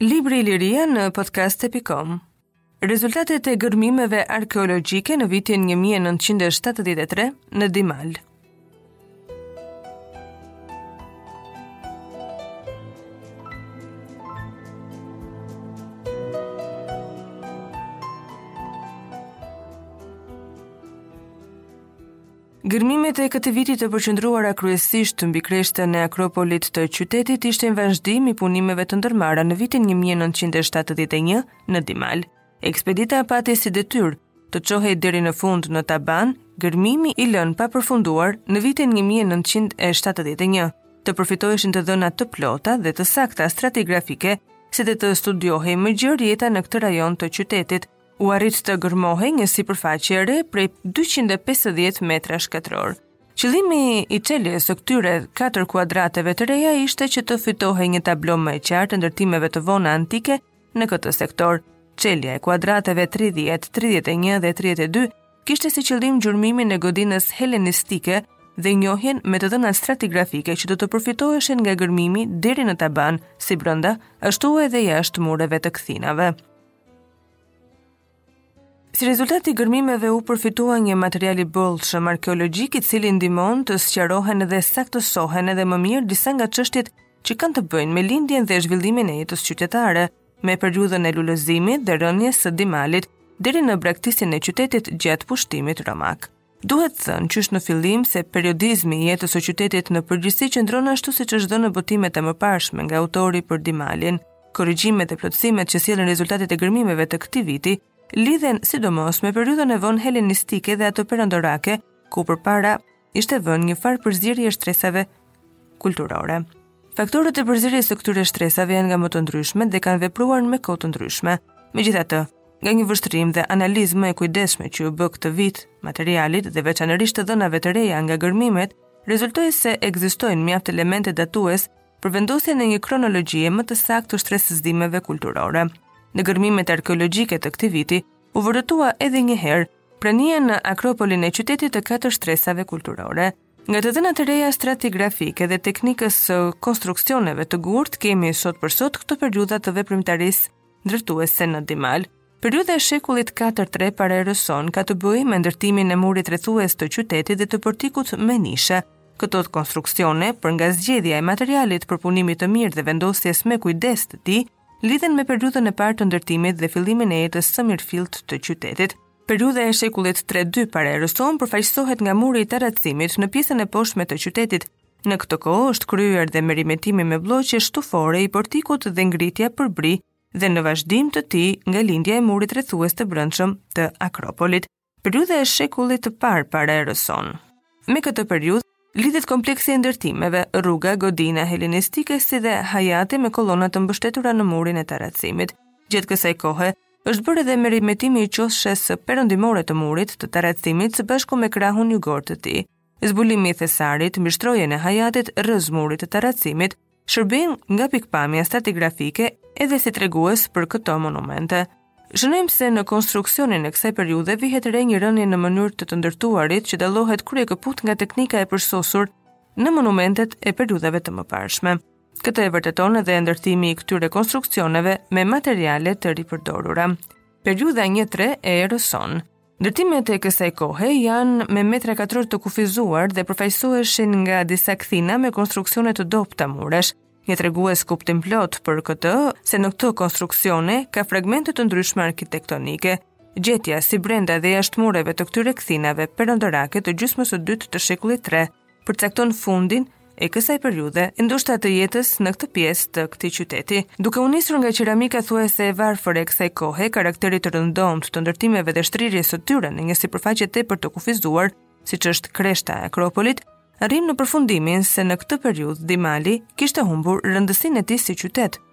Libri i Liria në podcast.com Rezultatet e gërmimeve arkeologjike në vitin 1973 në Dimal. Gërmimet e këtij viti të përqendruara kryesisht mbi kreshtën e Akropolit të qytetit ishin vazhdim i punimeve të ndërmarra në vitin 1971 në Dimal. Ekspedita pati si detyrë të çohej deri në fund në taban, gërmimi i lënë pa përfunduar në vitin 1971. Të përfitoheshin të dhëna të plota dhe të sakta stratigrafike, si dhe të studiohej më gjerë jeta në këtë rajon të qytetit. U arrit të gërmohej një sipërfaqe e re prej 250 metrash katror. Qëllimi i çeljes së këtyre katër kuadrateve të reja ishte që të fitohej një tablo më e qartë e ndërtimeve të vona antike Në këtë sektor, çelja e kuadrateve 30, 31 dhe 32 kishte si qëllim gjurmimin e godinës helenistike dhe njohjen me të dhëna stratigrafike që do të përfitoheshin nga gërmimi deri në taban, si brenda, ashtu edhe jashtë mureve të kthinave. Si rezultat i gërmimeve u përfitua një material i bollshëm arkeologjik i cili ndihmon të sqarohen dhe saktësohen edhe më mirë disa nga çështjet që kanë të bëjnë me lindjen dhe zhvillimin e jetës qytetare, me periudhën e lulëzimit dhe rënies së Dimalit deri në braktisjen e qytetit gjatë pushtimit romak. Duhet thënë qysh në fillim se periodizmi i jetës së qytetit në përgjithësi qëndron ashtu siç është dhënë në botimet e mëparshme nga autori për Dimalin. Korrigjimet e plotësimet që sjellin rezultatet e gërmimeve të këtij viti lidhen sidomos me periudhën e vonë helenistike dhe atë perandorake, ku përpara ishte vënë një farë përzierje e shtresave kulturore. Faktorët e përzierjes së këtyre shtresave janë nga më të ndryshmet dhe kanë vepruar në kohë të ndryshme. Megjithatë, nga një vështrim dhe analizë më e kujdesshme që iu bë këtë vit, materialit dhe veçanërisht të dhënave të reja nga gërmimet, rezultoi se ekzistojnë mjaft elemente datues për vendosjen e një kronologjie më të saktë të shtresëzimeve kulturore. Në gërmimet arkeologjike të këtij viti u vërtetua edhe një herë prania në Akropolin e qytetit të katër shtresave kulturore. Nga të dhënat e reja stratigrafike dhe teknikës së konstruksioneve të gurtë, kemi sot për sot këto periudha të veprimtarisë ndërtuese në Dimal. Periudha e shekullit 4-3 para erës sonë ka të bëjë me ndërtimin e murit rrethues të qytetit dhe të portikut me nishe. Këto konstruksione, për nga zgjedhja e materialit për punimit të mirë dhe vendosjes me kujdes të tij, lidhen me periudhën e parë të ndërtimit dhe fillimin e jetës së mirëfilltë të qytetit. Periudha e shekullit tre dy para erës sonë përfaqësohet nga muri i tarracimit në pjesën e poshtme të qytetit. Në këtë kohë është kryer dhe meremetimi me blloqe shtufore i portikut dhe ngritja përbri dhe në vazhdim të tij nga lindja e murit rrethues të brendshëm të Akropolit. Periudha e shekullit të parë para erës sonë. Me këtë periudhë Lidhet kompleksi i ndërtimeve, rruga, godina helenistike si dhe hajati me kolona të mbështetura në murin e tarracimit. Gjatë kësaj kohe, është bërë edhe meremetimi i qoshes perëndimore të murit të tarracimit së bashku me krahun jugor të tij. Zbulimi i thesarit, mbi shtrojen e hajatit rrëzë murit të tarracimit, shërben nga pikëpamja stratigrafike edhe si tregues për këto monumente. Shënojmë se në konstruksionin e kësaj periudhe vihet re një rënie në mënyrën e të ndërtuarit që dallohet kryekëput nga teknika e përsosur në monumentet e periudhave të mëparshme. Këtë e vërteton edhe ndërtimi i këtyre konstruksioneve me materiale të ripërdorura. Periudha 1-3 e erës sonë Ndërtimet e kësaj kohe janë me metra katrorë të kufizuar dhe përfaqësoheshin nga disa kthina me konstruksione të dobëta muresh. Një tregues kuptimplotë për këtë se në këto konstruksione ka fragmente të ndryshme arkitektonike. Gjetja si brenda dhe jashtë mureve të këtyre kthinave perandorake të gjysmës së dytë të shekullit 3 përcakton fundin e kësaj periudhe, e ndoshta të jetës në këtë pjesë të këtij qyteti. Duke u nisur nga qeramika thuajse e varfër e kësaj kohe, karakterit të rëndomtë të ndërtimeve dhe shtrirjes së tyre në një sipërfaqe tepër të kufizuar, siç është kreshta e Akropolit, arrijmë në përfundimin se në këtë periudhë Dimali kishte humbur rëndësinë e tij si qytet.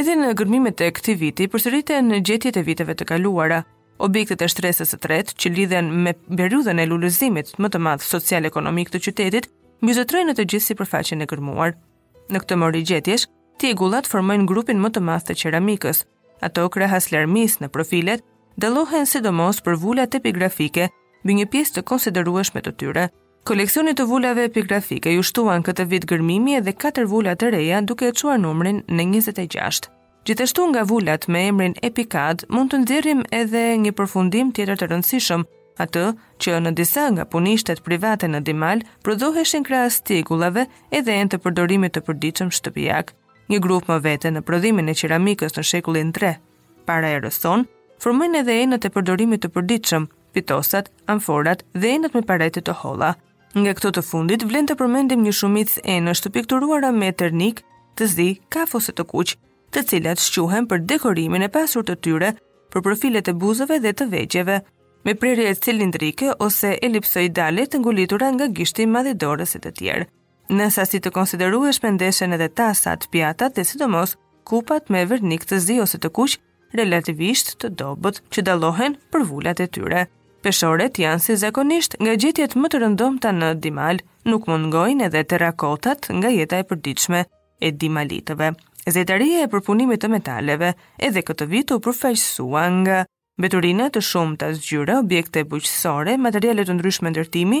Edhe në gërmimet e këtij viti përsëriten gjetjet e viteve të kaluara. Objektet e shtresës së tretë, që lidhen me periudhën e lulëzimit më të madh social-ekonomik të qytetit, mbizotërojnë në të gjithë sipërfaqen e gërmuar. Në këtë mori gjetjesh, tjegullat formojnë grupin më të madh të qeramikës. Ato krahas larmisë në profilet, dallohen sidomos për vulat epigrafike mbi një pjesë të konsiderueshme të tyre, Koleksionit të vulave epigrafike iu shtuan këtë vit gërmimi edhe katër vula të reja duke e çuar numrin në 26. Gjithashtu nga vulat me emrin Epikad mund të nxjerrim edhe një përfundim tjetër të rëndësishëm, atë që në disa nga punishtet private në Dimal prodhoheshin krahas tjegullave edhe enë të përdorimit të përditshëm shtëpiak. Një grup më vete në prodhimin e qeramikës në shekullin 3 para erës sonë, formojnë edhe enët e përdorimit të përditshëm, pitosat, amforat dhe enët me parete të holla. Nga këto të fundit vlen të përmendim një shumicë enësh të pikturuara me vernik të zi, kaf ose të kuq, të cilat shquhen për dekorimin e pasur të tyre, për profilet e buzëve dhe të vegjeve, me prerje cilindrike ose elipsoidale të ngulitura nga gishti i madh i dorës e të tjerë. Në sasi të konsiderueshme ndeshen edhe tasat, pjatat dhe sidomos kupat me vernik të zi ose të kuq relativisht të dobët që dallohen për vulat e tyre. Peshoret janë si zakonisht nga gjetjet më të rëndomta në Dimal, nuk mungojnë edhe terrakotat nga jeta e përditshme e dimalitëve. Zejtaria e përpunimit të metaleve edhe këtë vit u përfaqësua nga mbeturina të shumta zgjyre, objekte bujqësore, materiale të ndryshme ndërtimi,